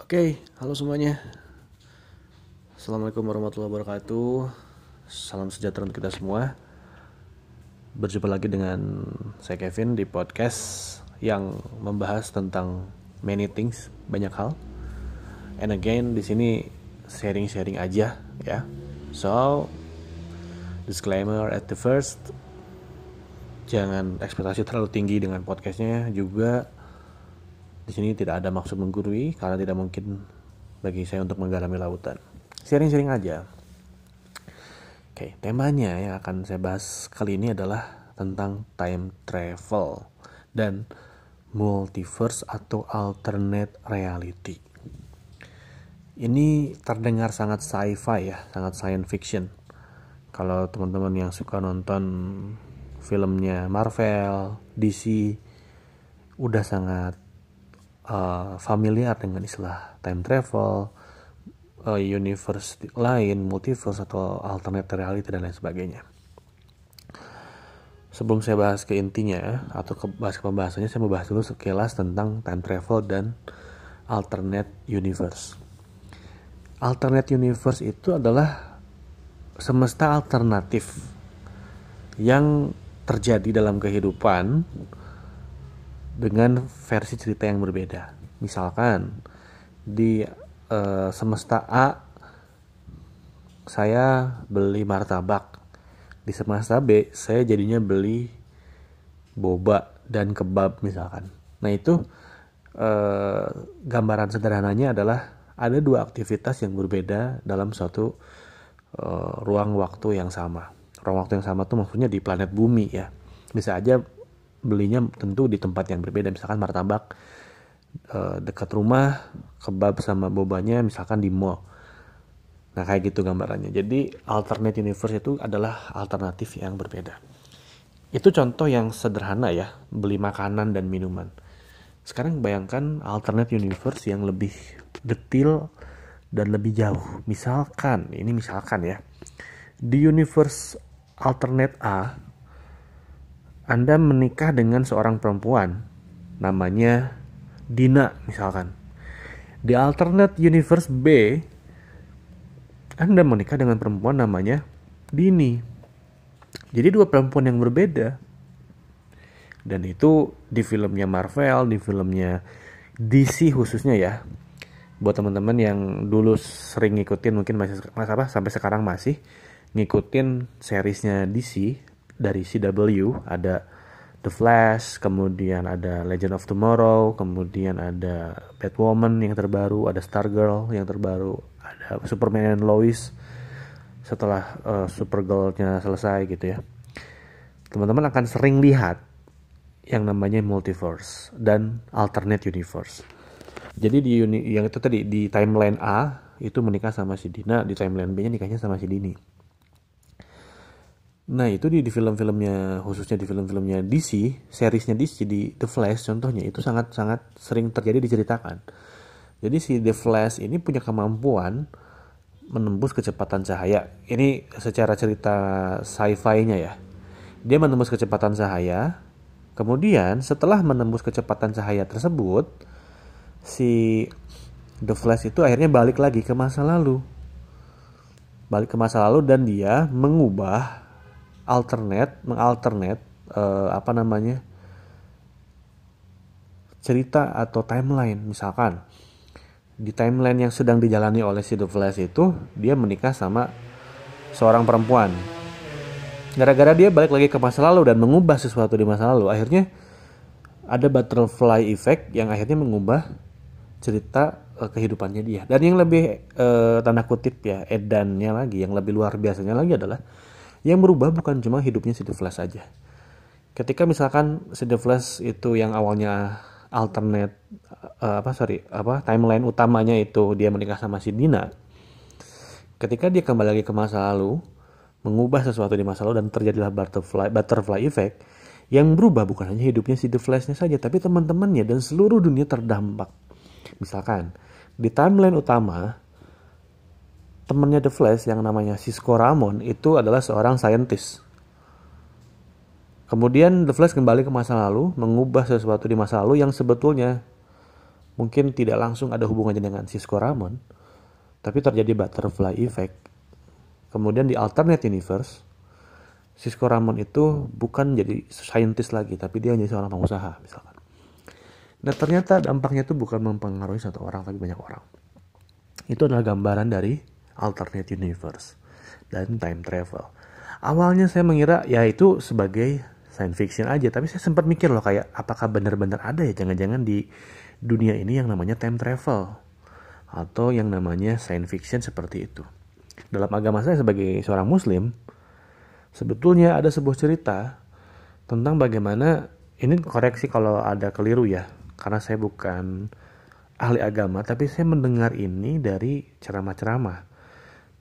Oke, halo semuanya. Assalamualaikum warahmatullahi wabarakatuh. Salam sejahtera untuk kita semua. Berjumpa lagi dengan saya Kevin di podcast yang membahas tentang many things, banyak hal. And again, di sini sharing-sharing aja ya. So, disclaimer at the first, jangan ekspektasi terlalu tinggi dengan podcastnya juga di sini tidak ada maksud menggurui karena tidak mungkin bagi saya untuk menggalami lautan. Sharing-sharing aja. Oke, temanya yang akan saya bahas kali ini adalah tentang time travel dan multiverse atau alternate reality. Ini terdengar sangat sci-fi ya, sangat science fiction. Kalau teman-teman yang suka nonton filmnya Marvel, DC, udah sangat uh, familiar dengan istilah time travel, uh, universe lain, multiverse atau alternate reality dan lain sebagainya. Sebelum saya bahas ke intinya atau ke bahas ke pembahasannya, saya mau bahas dulu sekilas tentang time travel dan alternate universe. Alternate universe itu adalah semesta alternatif yang terjadi dalam kehidupan dengan versi cerita yang berbeda. Misalkan di uh, semesta A saya beli martabak. Di semesta B saya jadinya beli boba dan kebab misalkan. Nah, itu uh, gambaran sederhananya adalah ada dua aktivitas yang berbeda dalam suatu uh, ruang waktu yang sama. Ruang waktu yang sama tuh maksudnya di planet bumi ya. Bisa aja belinya tentu di tempat yang berbeda. Misalkan martabak e, dekat rumah kebab sama bobanya misalkan di mall. Nah kayak gitu gambarannya. Jadi alternate universe itu adalah alternatif yang berbeda. Itu contoh yang sederhana ya beli makanan dan minuman. Sekarang bayangkan alternate universe yang lebih detail dan lebih jauh. Misalkan ini misalkan ya. Di universe alternate A anda menikah dengan seorang perempuan, namanya Dina misalkan. Di alternate universe B, Anda menikah dengan perempuan namanya Dini. Jadi dua perempuan yang berbeda. Dan itu di filmnya Marvel, di filmnya DC khususnya ya. Buat teman-teman yang dulu sering ngikutin mungkin masih mas apa sampai sekarang masih ngikutin seriesnya DC dari CW ada The Flash, kemudian ada Legend of Tomorrow, kemudian ada Batwoman yang terbaru, ada Stargirl yang terbaru, ada Superman and Lois setelah uh, Supergirl-nya selesai gitu ya. Teman-teman akan sering lihat yang namanya multiverse dan alternate universe. Jadi di uni yang itu tadi di timeline A itu menikah sama si Dina, di timeline B-nya nikahnya sama si Dini. Nah itu di, di film-filmnya khususnya di film-filmnya DC, seriesnya DC di The Flash contohnya itu sangat-sangat sering terjadi diceritakan. Jadi si The Flash ini punya kemampuan menembus kecepatan cahaya. Ini secara cerita sci-fi-nya ya. Dia menembus kecepatan cahaya. Kemudian setelah menembus kecepatan cahaya tersebut, si The Flash itu akhirnya balik lagi ke masa lalu. Balik ke masa lalu dan dia mengubah alternate mengalternate uh, apa namanya cerita atau timeline. Misalkan di timeline yang sedang dijalani oleh si The Flash itu dia menikah sama seorang perempuan. Gara-gara dia balik lagi ke masa lalu dan mengubah sesuatu di masa lalu akhirnya ada butterfly effect yang akhirnya mengubah cerita uh, kehidupannya dia. Dan yang lebih uh, tanda kutip ya edannya lagi yang lebih luar biasanya lagi adalah yang berubah bukan cuma hidupnya si The Flash saja. Ketika misalkan si The Flash itu yang awalnya alternate uh, apa sorry apa timeline utamanya itu dia menikah sama si Dina. Ketika dia kembali lagi ke masa lalu, mengubah sesuatu di masa lalu dan terjadilah butterfly butterfly effect yang berubah bukan hanya hidupnya si The Flash-nya saja, tapi teman-temannya dan seluruh dunia terdampak. Misalkan di timeline utama temannya The Flash yang namanya Cisco Ramon itu adalah seorang saintis. Kemudian The Flash kembali ke masa lalu, mengubah sesuatu di masa lalu yang sebetulnya mungkin tidak langsung ada hubungannya dengan Cisco Ramon, tapi terjadi butterfly effect. Kemudian di alternate universe, Cisco Ramon itu bukan jadi scientist lagi, tapi dia jadi seorang pengusaha misalkan. Nah ternyata dampaknya itu bukan mempengaruhi satu orang, tapi banyak orang. Itu adalah gambaran dari alternate universe dan time travel. Awalnya saya mengira ya itu sebagai science fiction aja, tapi saya sempat mikir loh kayak apakah benar-benar ada ya jangan-jangan di dunia ini yang namanya time travel atau yang namanya science fiction seperti itu. Dalam agama saya sebagai seorang muslim, sebetulnya ada sebuah cerita tentang bagaimana ini koreksi kalau ada keliru ya, karena saya bukan ahli agama, tapi saya mendengar ini dari ceramah-ceramah.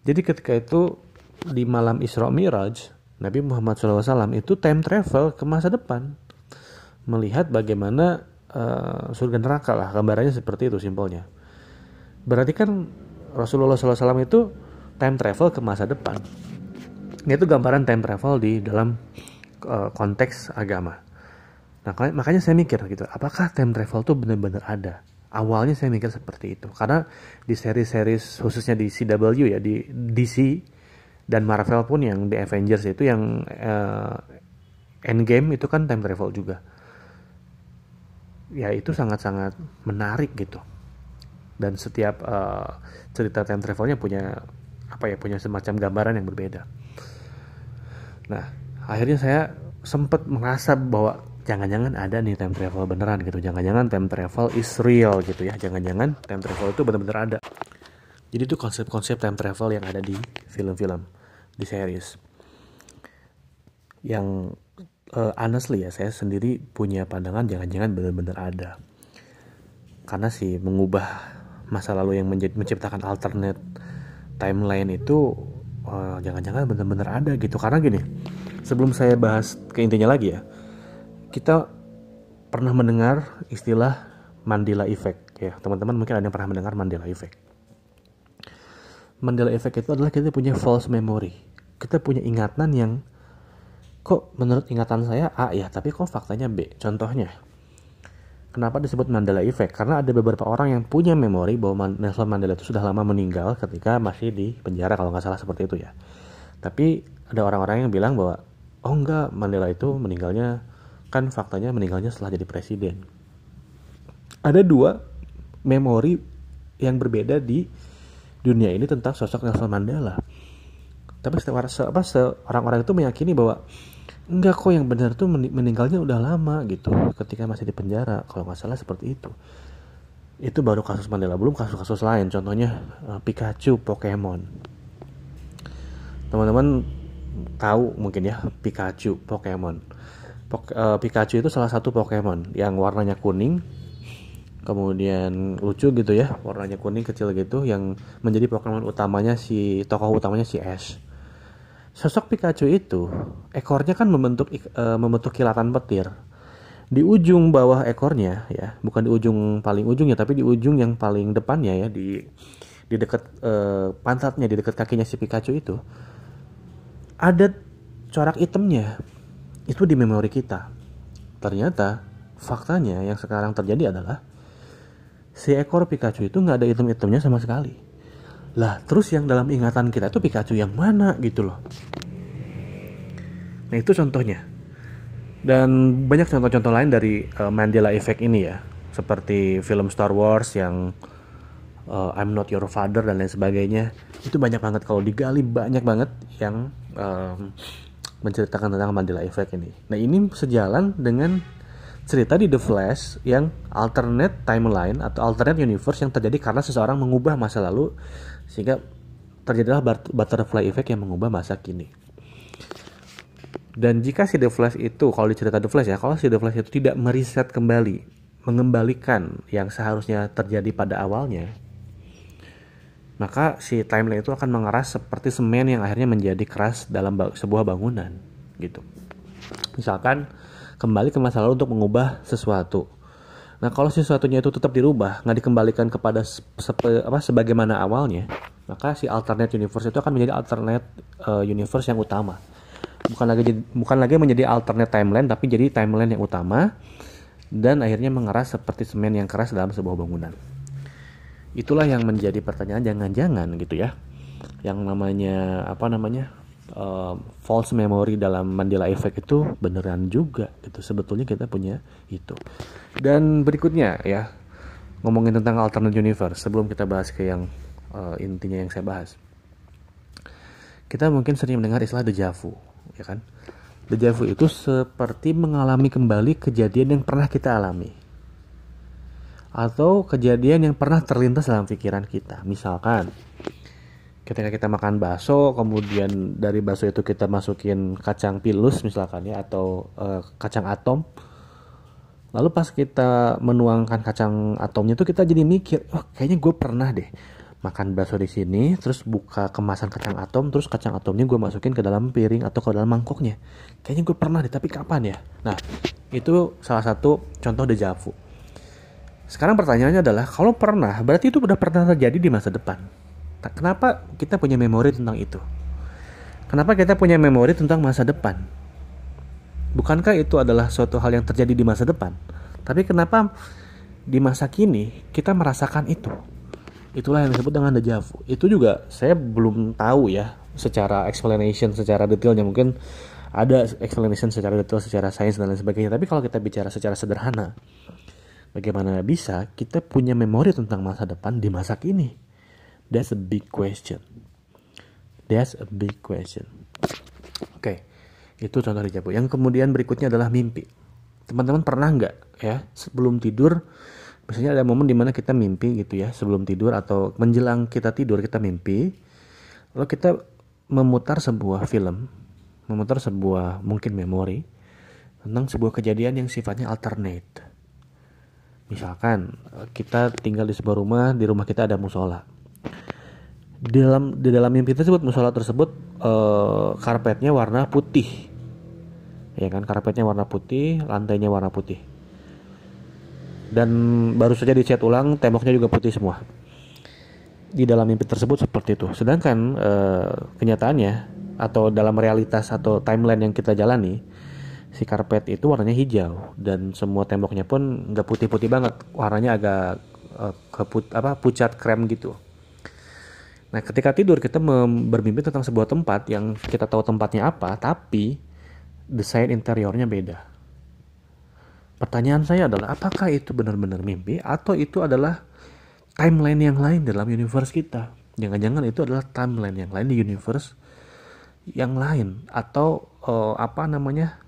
Jadi ketika itu di malam Isra Miraj, Nabi Muhammad SAW itu time travel ke masa depan, melihat bagaimana uh, surga neraka lah gambarannya seperti itu simpelnya. Berarti kan Rasulullah SAW itu time travel ke masa depan. Itu gambaran time travel di dalam uh, konteks agama. Nah makanya saya mikir gitu apakah time travel itu benar-benar ada awalnya saya mikir seperti itu. Karena di seri-series khususnya di CW ya di DC dan Marvel pun yang di Avengers itu yang uh, Endgame itu kan time travel juga. Ya itu sangat-sangat menarik gitu. Dan setiap uh, cerita time travelnya punya apa ya punya semacam gambaran yang berbeda. Nah akhirnya saya sempat merasa bahwa jangan-jangan ada nih time travel beneran gitu. Jangan-jangan time travel is real gitu ya. Jangan-jangan time travel itu benar-benar ada. Jadi itu konsep-konsep time travel yang ada di film-film di series. Yang uh, honestly ya saya sendiri punya pandangan jangan-jangan benar-benar ada. Karena sih mengubah masa lalu yang menciptakan alternate timeline itu eh, jangan-jangan benar-benar ada gitu. Karena gini sebelum saya bahas ke intinya lagi ya kita pernah mendengar istilah Mandela Effect ya. Teman-teman mungkin ada yang pernah mendengar Mandela Effect. Mandela Effect itu adalah kita punya false memory. Kita punya ingatan yang kok menurut ingatan saya A ya tapi kok faktanya B? Contohnya kenapa disebut Mandela Effect? Karena ada beberapa orang yang punya memori bahwa Nelson Mandela itu sudah lama meninggal ketika masih di penjara kalau nggak salah seperti itu ya. Tapi ada orang-orang yang bilang bahwa oh enggak Mandela itu meninggalnya kan faktanya meninggalnya setelah jadi presiden. Ada dua memori yang berbeda di dunia ini tentang sosok Nelson Mandela. Tapi setiap orang-orang itu meyakini bahwa enggak kok yang benar tuh meninggalnya udah lama gitu ketika masih di penjara kalau nggak salah seperti itu. Itu baru kasus Mandela belum kasus-kasus lain. Contohnya uh, Pikachu Pokemon. Teman-teman tahu mungkin ya Pikachu Pokemon Uh, Pikachu itu salah satu Pokemon yang warnanya kuning kemudian lucu gitu ya warnanya kuning kecil gitu yang menjadi Pokemon utamanya si tokoh utamanya si Ash Sosok Pikachu itu ekornya kan membentuk uh, membentuk kilatan petir. Di ujung bawah ekornya ya, bukan di ujung paling ujungnya tapi di ujung yang paling depannya ya di di dekat uh, pantatnya di dekat kakinya si Pikachu itu ada corak hitamnya. Itu di memori kita. Ternyata faktanya yang sekarang terjadi adalah si ekor Pikachu itu nggak ada item-itemnya sama sekali lah, terus yang dalam ingatan kita itu Pikachu yang mana gitu loh. Nah, itu contohnya. Dan banyak contoh-contoh lain dari uh, Mandela Effect ini ya. Seperti film Star Wars yang uh, I'm Not Your Father dan lain sebagainya. Itu banyak banget kalau digali banyak banget yang um, menceritakan tentang Mandela Effect ini. Nah, ini sejalan dengan cerita di The Flash yang alternate timeline atau alternate universe yang terjadi karena seseorang mengubah masa lalu sehingga terjadilah butterfly effect yang mengubah masa kini. Dan jika si The Flash itu, kalau dicerita The Flash ya, kalau si The Flash itu tidak meriset kembali, mengembalikan yang seharusnya terjadi pada awalnya, maka si timeline itu akan mengeras seperti semen yang akhirnya menjadi keras dalam sebuah bangunan, gitu. Misalkan kembali ke masa lalu untuk mengubah sesuatu, Nah kalau sesuatunya itu tetap dirubah, nggak dikembalikan kepada sepe, apa sebagaimana awalnya, maka si alternate universe itu akan menjadi alternate uh, universe yang utama. Bukan lagi bukan lagi menjadi alternate timeline, tapi jadi timeline yang utama dan akhirnya mengeras seperti semen yang keras dalam sebuah bangunan. Itulah yang menjadi pertanyaan jangan-jangan gitu ya. Yang namanya apa namanya? Uh, false memory dalam Mandela Effect itu beneran juga gitu. Sebetulnya kita punya itu. Dan berikutnya ya, ngomongin tentang alternate universe sebelum kita bahas ke yang uh, intinya yang saya bahas. Kita mungkin sering mendengar istilah deja vu, ya kan? Deja vu itu seperti mengalami kembali kejadian yang pernah kita alami. Atau kejadian yang pernah terlintas dalam pikiran kita. Misalkan, ketika kita makan bakso, kemudian dari bakso itu kita masukin kacang pilus misalkan ya, atau e, kacang atom. Lalu pas kita menuangkan kacang atomnya itu kita jadi mikir, oh kayaknya gue pernah deh makan bakso di sini, terus buka kemasan kacang atom, terus kacang atomnya gue masukin ke dalam piring atau ke dalam mangkoknya. Kayaknya gue pernah deh, tapi kapan ya? Nah, itu salah satu contoh dejavu. Sekarang pertanyaannya adalah, kalau pernah, berarti itu udah pernah terjadi di masa depan. Kenapa kita punya memori tentang itu? Kenapa kita punya memori tentang masa depan? Bukankah itu adalah suatu hal yang terjadi di masa depan? Tapi kenapa di masa kini kita merasakan itu? itulah yang disebut dengan deja vu itu juga saya belum tahu ya secara explanation secara detailnya mungkin ada explanation secara detail secara sains dan lain sebagainya tapi kalau kita bicara secara sederhana bagaimana bisa kita punya memori tentang masa depan di masa kini that's a big question that's a big question oke okay. itu contoh deja vu yang kemudian berikutnya adalah mimpi teman-teman pernah nggak ya sebelum tidur Biasanya ada momen di mana kita mimpi gitu ya sebelum tidur atau menjelang kita tidur kita mimpi. Lalu kita memutar sebuah film, memutar sebuah mungkin memori tentang sebuah kejadian yang sifatnya alternate. Misalkan kita tinggal di sebuah rumah, di rumah kita ada musola. Di dalam di dalam mimpi tersebut musola tersebut uh, karpetnya warna putih. Ya kan, karpetnya warna putih, lantainya warna putih dan baru saja dicat ulang temboknya juga putih semua di dalam mimpi tersebut seperti itu sedangkan e, kenyataannya atau dalam realitas atau timeline yang kita jalani si karpet itu warnanya hijau dan semua temboknya pun nggak putih-putih banget. Warnanya agak e, keput apa pucat krem gitu. Nah ketika tidur kita bermimpi tentang sebuah tempat yang kita tahu tempatnya apa tapi desain interiornya beda. Pertanyaan saya adalah apakah itu benar-benar mimpi atau itu adalah timeline yang lain dalam universe kita? Jangan-jangan itu adalah timeline yang lain di universe yang lain atau uh, apa namanya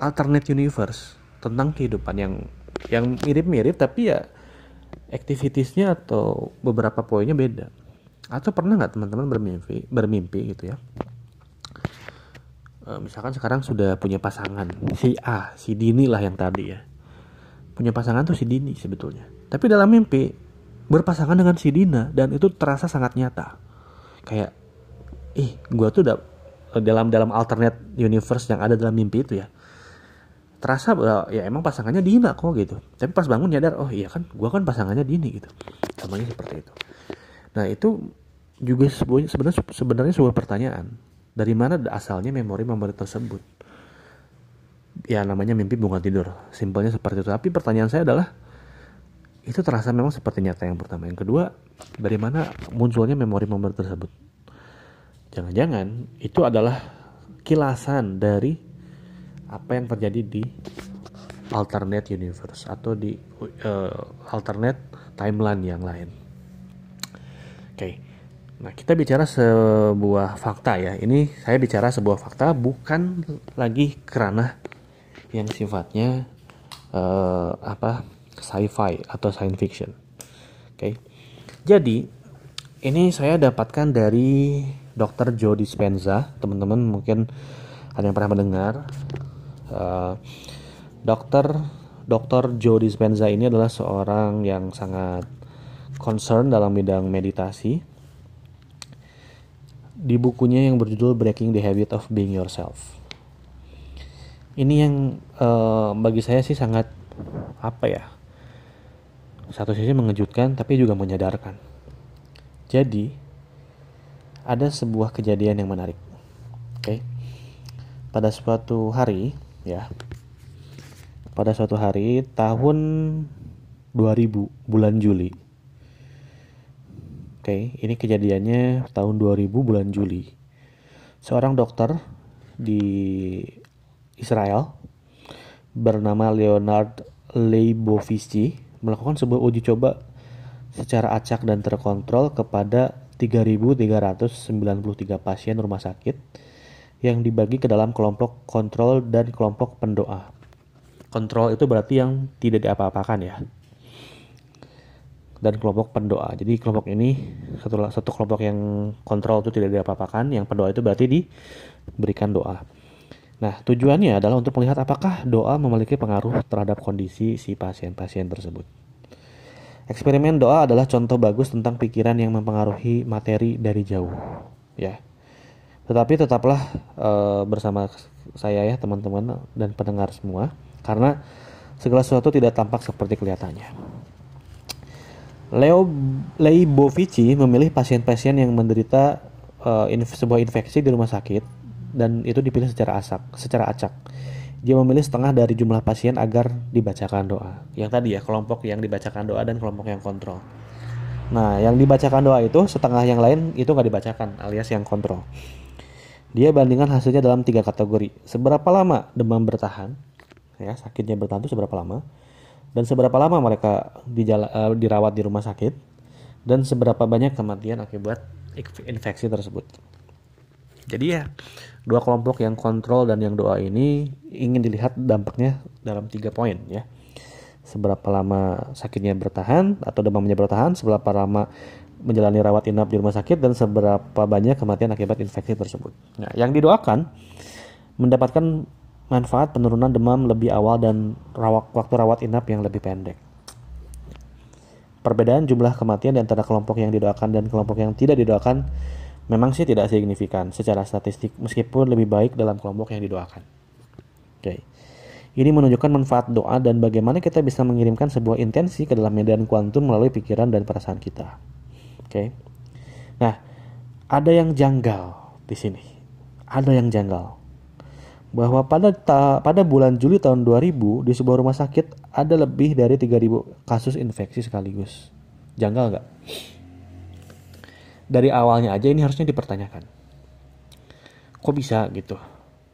alternate universe tentang kehidupan yang yang mirip-mirip tapi ya activitiesnya atau beberapa poinnya beda. Atau pernah nggak teman-teman bermimpi bermimpi gitu ya? Eh, misalkan sekarang sudah punya pasangan si A si Dini lah yang tadi ya punya pasangan tuh si Dini sebetulnya tapi dalam mimpi berpasangan dengan si Dina dan itu terasa sangat nyata kayak ih gue tuh udah dalam dalam alternate universe yang ada dalam mimpi itu ya terasa ya emang pasangannya Dina kok gitu tapi pas bangun nyadar oh iya kan gue kan pasangannya Dini gitu namanya seperti itu nah itu juga sebenarnya sebenarnya sebuah pertanyaan dari mana asalnya memori-memori tersebut? Ya namanya mimpi bukan tidur. Simpelnya seperti itu. Tapi pertanyaan saya adalah itu terasa memang seperti nyata yang pertama. Yang kedua, dari mana munculnya memori-memori tersebut? Jangan-jangan itu adalah kilasan dari apa yang terjadi di alternate universe atau di uh, alternate timeline yang lain. Oke. Okay. Nah, kita bicara sebuah fakta ya. Ini saya bicara sebuah fakta bukan lagi kerana yang sifatnya uh, apa sci-fi atau science fiction. Oke. Okay. Jadi, ini saya dapatkan dari Dr. Joe Dispenza. Teman-teman mungkin ada yang pernah mendengar. Uh, Dokter Dr. Joe Dispenza ini adalah seorang yang sangat concern dalam bidang meditasi di bukunya yang berjudul Breaking the Habit of Being Yourself. Ini yang uh, bagi saya sih sangat apa ya? Satu sisi mengejutkan tapi juga menyadarkan. Jadi ada sebuah kejadian yang menarik. Oke. Okay? Pada suatu hari ya pada suatu hari tahun 2000 bulan Juli. Oke, ini kejadiannya tahun 2000 bulan Juli. Seorang dokter di Israel bernama Leonard Leibovici melakukan sebuah uji coba secara acak dan terkontrol kepada 3.393 pasien rumah sakit yang dibagi ke dalam kelompok kontrol dan kelompok pendoa. Kontrol itu berarti yang tidak diapa-apakan ya. Dan kelompok pendoa. Jadi kelompok ini satu satu kelompok yang kontrol itu tidak diapa-apakan, yang pendoa itu berarti diberikan doa. Nah, tujuannya adalah untuk melihat apakah doa memiliki pengaruh terhadap kondisi si pasien-pasien tersebut. Eksperimen doa adalah contoh bagus tentang pikiran yang mempengaruhi materi dari jauh, ya. Tetapi tetaplah uh, bersama saya ya teman-teman dan pendengar semua, karena segala sesuatu tidak tampak seperti kelihatannya. Leo Leibovici memilih pasien-pasien yang menderita inf sebuah infeksi di rumah sakit dan itu dipilih secara asak, secara acak. Dia memilih setengah dari jumlah pasien agar dibacakan doa. Yang tadi ya, kelompok yang dibacakan doa dan kelompok yang kontrol. Nah, yang dibacakan doa itu setengah yang lain itu nggak dibacakan, alias yang kontrol. Dia bandingkan hasilnya dalam tiga kategori. Seberapa lama demam bertahan, ya sakitnya bertahan itu seberapa lama, dan seberapa lama mereka dijala, uh, dirawat di rumah sakit, dan seberapa banyak kematian akibat infeksi tersebut. Jadi ya dua kelompok yang kontrol dan yang doa ini ingin dilihat dampaknya dalam tiga poin ya. Seberapa lama sakitnya bertahan atau demamnya bertahan, seberapa lama menjalani rawat inap di rumah sakit dan seberapa banyak kematian akibat infeksi tersebut. Nah, yang didoakan mendapatkan manfaat penurunan demam lebih awal dan rawat, waktu rawat inap yang lebih pendek. Perbedaan jumlah kematian di antara kelompok yang didoakan dan kelompok yang tidak didoakan memang sih tidak signifikan secara statistik meskipun lebih baik dalam kelompok yang didoakan. Oke. Ini menunjukkan manfaat doa dan bagaimana kita bisa mengirimkan sebuah intensi ke dalam medan kuantum melalui pikiran dan perasaan kita. Oke. Nah, ada yang janggal di sini. Ada yang janggal. Bahwa pada ta pada bulan Juli tahun 2000 di sebuah rumah sakit ada lebih dari 3000 kasus infeksi sekaligus. Janggal nggak? dari awalnya aja ini harusnya dipertanyakan. Kok bisa gitu?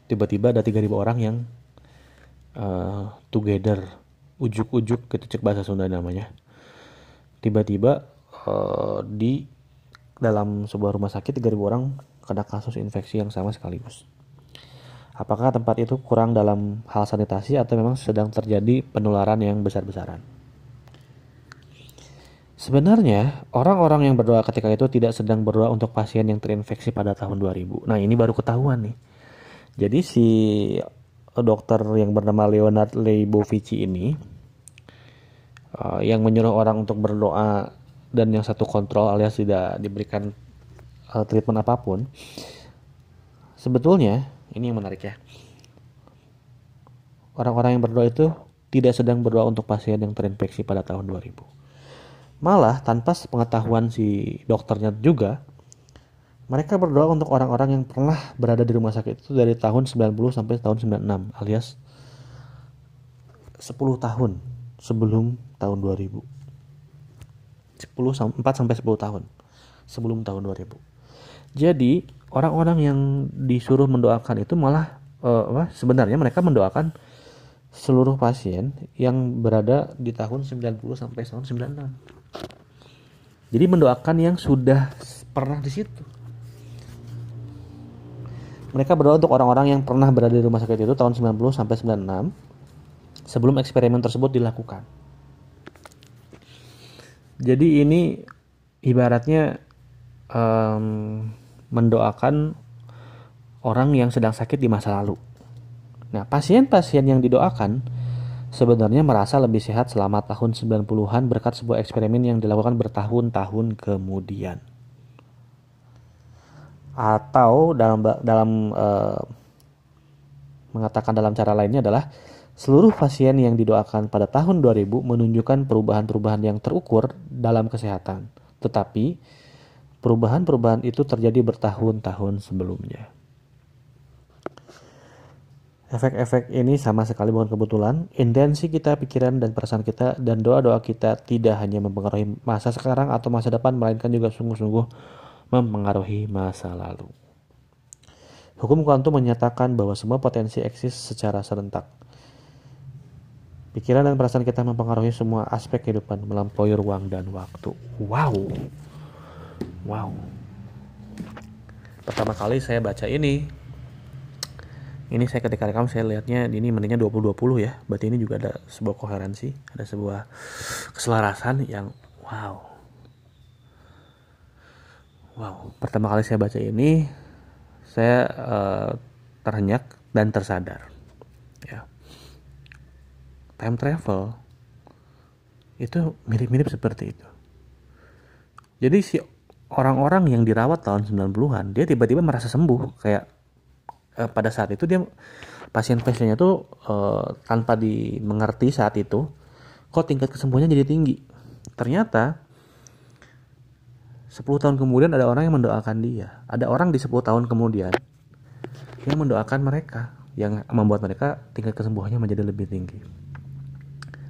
Tiba-tiba ada 3000 orang yang uh, together, ujuk-ujuk gitu cek bahasa Sunda namanya. Tiba-tiba uh, di dalam sebuah rumah sakit 3000 orang kena kasus infeksi yang sama sekaligus. Apakah tempat itu kurang dalam hal sanitasi atau memang sedang terjadi penularan yang besar-besaran? Sebenarnya, orang-orang yang berdoa ketika itu tidak sedang berdoa untuk pasien yang terinfeksi pada tahun 2000. Nah, ini baru ketahuan nih. Jadi si dokter yang bernama Leonard Leibovici ini uh, yang menyuruh orang untuk berdoa dan yang satu kontrol alias tidak diberikan uh, treatment apa pun. Sebetulnya, ini yang menarik ya. Orang-orang yang berdoa itu tidak sedang berdoa untuk pasien yang terinfeksi pada tahun 2000 Malah tanpa pengetahuan si dokternya juga, mereka berdoa untuk orang-orang yang pernah berada di rumah sakit itu dari tahun 90 sampai tahun 96 alias 10 tahun sebelum tahun 2000. 10 4 sampai 10 tahun sebelum tahun 2000. Jadi, orang-orang yang disuruh mendoakan itu malah uh, sebenarnya mereka mendoakan seluruh pasien yang berada di tahun 90 sampai tahun 96. Jadi mendoakan yang sudah pernah di situ. Mereka berdoa untuk orang-orang yang pernah berada di rumah sakit itu tahun 90 sampai 96 sebelum eksperimen tersebut dilakukan. Jadi ini ibaratnya um, mendoakan orang yang sedang sakit di masa lalu. Nah, pasien-pasien yang didoakan sebenarnya merasa lebih sehat selama tahun 90-an berkat sebuah eksperimen yang dilakukan bertahun-tahun kemudian. Atau dalam dalam uh, mengatakan dalam cara lainnya adalah seluruh pasien yang didoakan pada tahun 2000 menunjukkan perubahan-perubahan yang terukur dalam kesehatan. Tetapi perubahan-perubahan itu terjadi bertahun-tahun sebelumnya. Efek-efek ini sama sekali bukan kebetulan. Intensi kita, pikiran, dan perasaan kita, dan doa-doa kita tidak hanya mempengaruhi masa sekarang atau masa depan, melainkan juga sungguh-sungguh mempengaruhi masa lalu. Hukum kuantum menyatakan bahwa semua potensi eksis secara serentak. Pikiran dan perasaan kita mempengaruhi semua aspek kehidupan melampaui ruang dan waktu. Wow. Wow. Pertama kali saya baca ini ini saya ketika rekam saya lihatnya ini menitnya 20-20 ya berarti ini juga ada sebuah koherensi ada sebuah keselarasan yang wow wow pertama kali saya baca ini saya uh, terhenyak dan tersadar time travel itu mirip-mirip seperti itu. Jadi si orang-orang yang dirawat tahun 90-an dia tiba-tiba merasa sembuh. Kayak eh, pada saat itu dia pasien-pasiennya tuh eh, tanpa dimengerti saat itu kok tingkat kesembuhannya jadi tinggi. Ternyata 10 tahun kemudian ada orang yang mendoakan dia. Ada orang di 10 tahun kemudian yang mendoakan mereka yang membuat mereka tingkat kesembuhannya menjadi lebih tinggi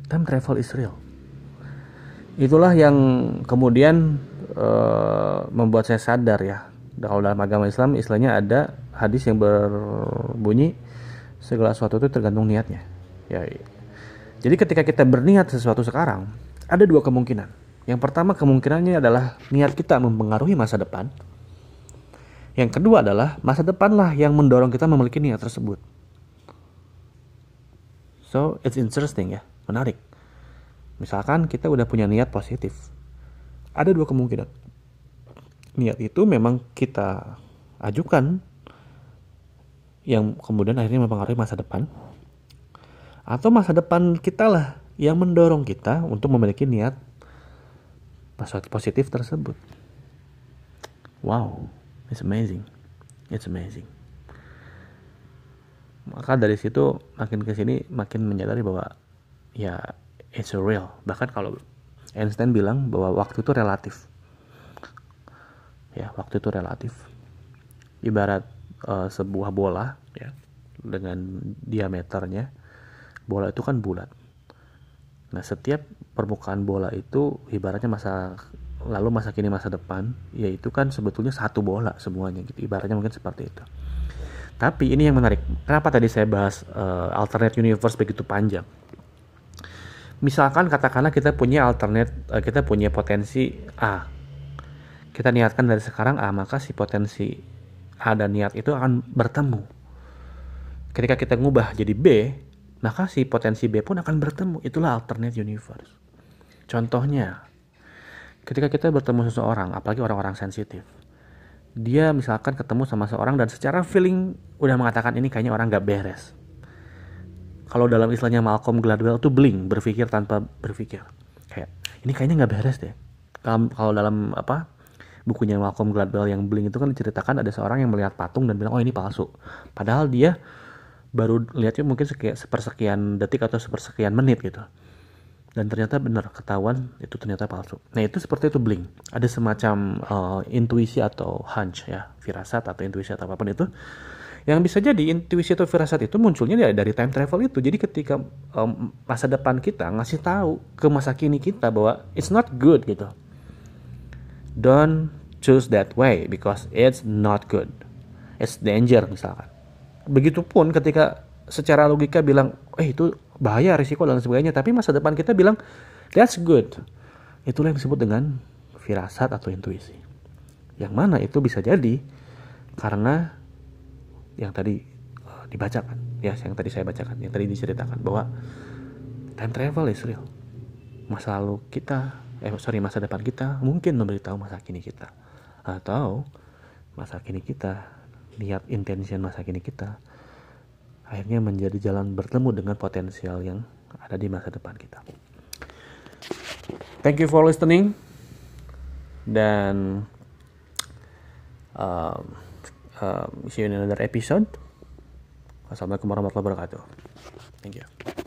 time travel is real. Itulah yang kemudian uh, membuat saya sadar ya. Kalau dalam agama Islam istilahnya ada hadis yang berbunyi segala sesuatu itu tergantung niatnya. Ya jadi ketika kita berniat sesuatu sekarang ada dua kemungkinan. Yang pertama kemungkinannya adalah niat kita mempengaruhi masa depan. Yang kedua adalah masa depanlah yang mendorong kita memiliki niat tersebut. So it's interesting ya menarik. Misalkan kita udah punya niat positif. Ada dua kemungkinan. Niat itu memang kita ajukan yang kemudian akhirnya mempengaruhi masa depan atau masa depan kita lah yang mendorong kita untuk memiliki niat positif tersebut. Wow it's amazing. It's amazing. Maka dari situ makin ke sini makin menyadari bahwa ya it's real. Bahkan kalau Einstein bilang bahwa waktu itu relatif. Ya waktu itu relatif. Ibarat uh, sebuah bola ya dengan diameternya bola itu kan bulat. Nah setiap permukaan bola itu ibaratnya masa lalu masa kini masa depan yaitu kan sebetulnya satu bola semuanya gitu. Ibaratnya mungkin seperti itu. Tapi ini yang menarik. Kenapa tadi saya bahas uh, alternate universe begitu panjang misalkan katakanlah kita punya alternate uh, kita punya potensi A kita niatkan dari sekarang A, maka si potensi A dan niat itu akan bertemu. Ketika kita ngubah jadi B, maka si potensi B pun akan bertemu. Itulah alternate universe. Contohnya, ketika kita bertemu seseorang, apalagi orang-orang sensitif, dia misalkan ketemu sama seorang dan secara feeling udah mengatakan ini kayaknya orang gak beres. Kalau dalam istilahnya Malcolm Gladwell itu bling, berpikir tanpa berpikir. Kayak ini kayaknya nggak beres deh. Kalau dalam apa bukunya Malcolm Gladwell yang Bling itu kan diceritakan ada seorang yang melihat patung dan bilang oh ini palsu. Padahal dia baru lihatnya mungkin sekian, sepersekian detik atau sepersekian menit gitu. Dan ternyata benar ketahuan itu ternyata palsu. Nah itu seperti itu Bling. Ada semacam uh, intuisi atau hunch ya, firasat atau intuisi atau apa pun itu yang bisa jadi intuisi atau firasat itu munculnya dari, time travel itu. Jadi ketika um, masa depan kita ngasih tahu ke masa kini kita bahwa it's not good gitu. Don't choose that way because it's not good. It's danger misalkan. Begitupun ketika secara logika bilang eh itu bahaya risiko dan sebagainya. Tapi masa depan kita bilang that's good. Itulah yang disebut dengan firasat atau intuisi. Yang mana itu bisa jadi karena yang tadi uh, dibacakan. Ya yang tadi saya bacakan yang tadi diceritakan bahwa time travel is real. Masa lalu kita eh sorry masa depan kita mungkin memberitahu masa kini kita. Atau masa kini kita lihat intention masa kini kita akhirnya menjadi jalan bertemu dengan potensial yang ada di masa depan kita. Thank you for listening. Dan um, um, see you in another episode. Wassalamualaikum warahmatullahi wabarakatuh. Thank you.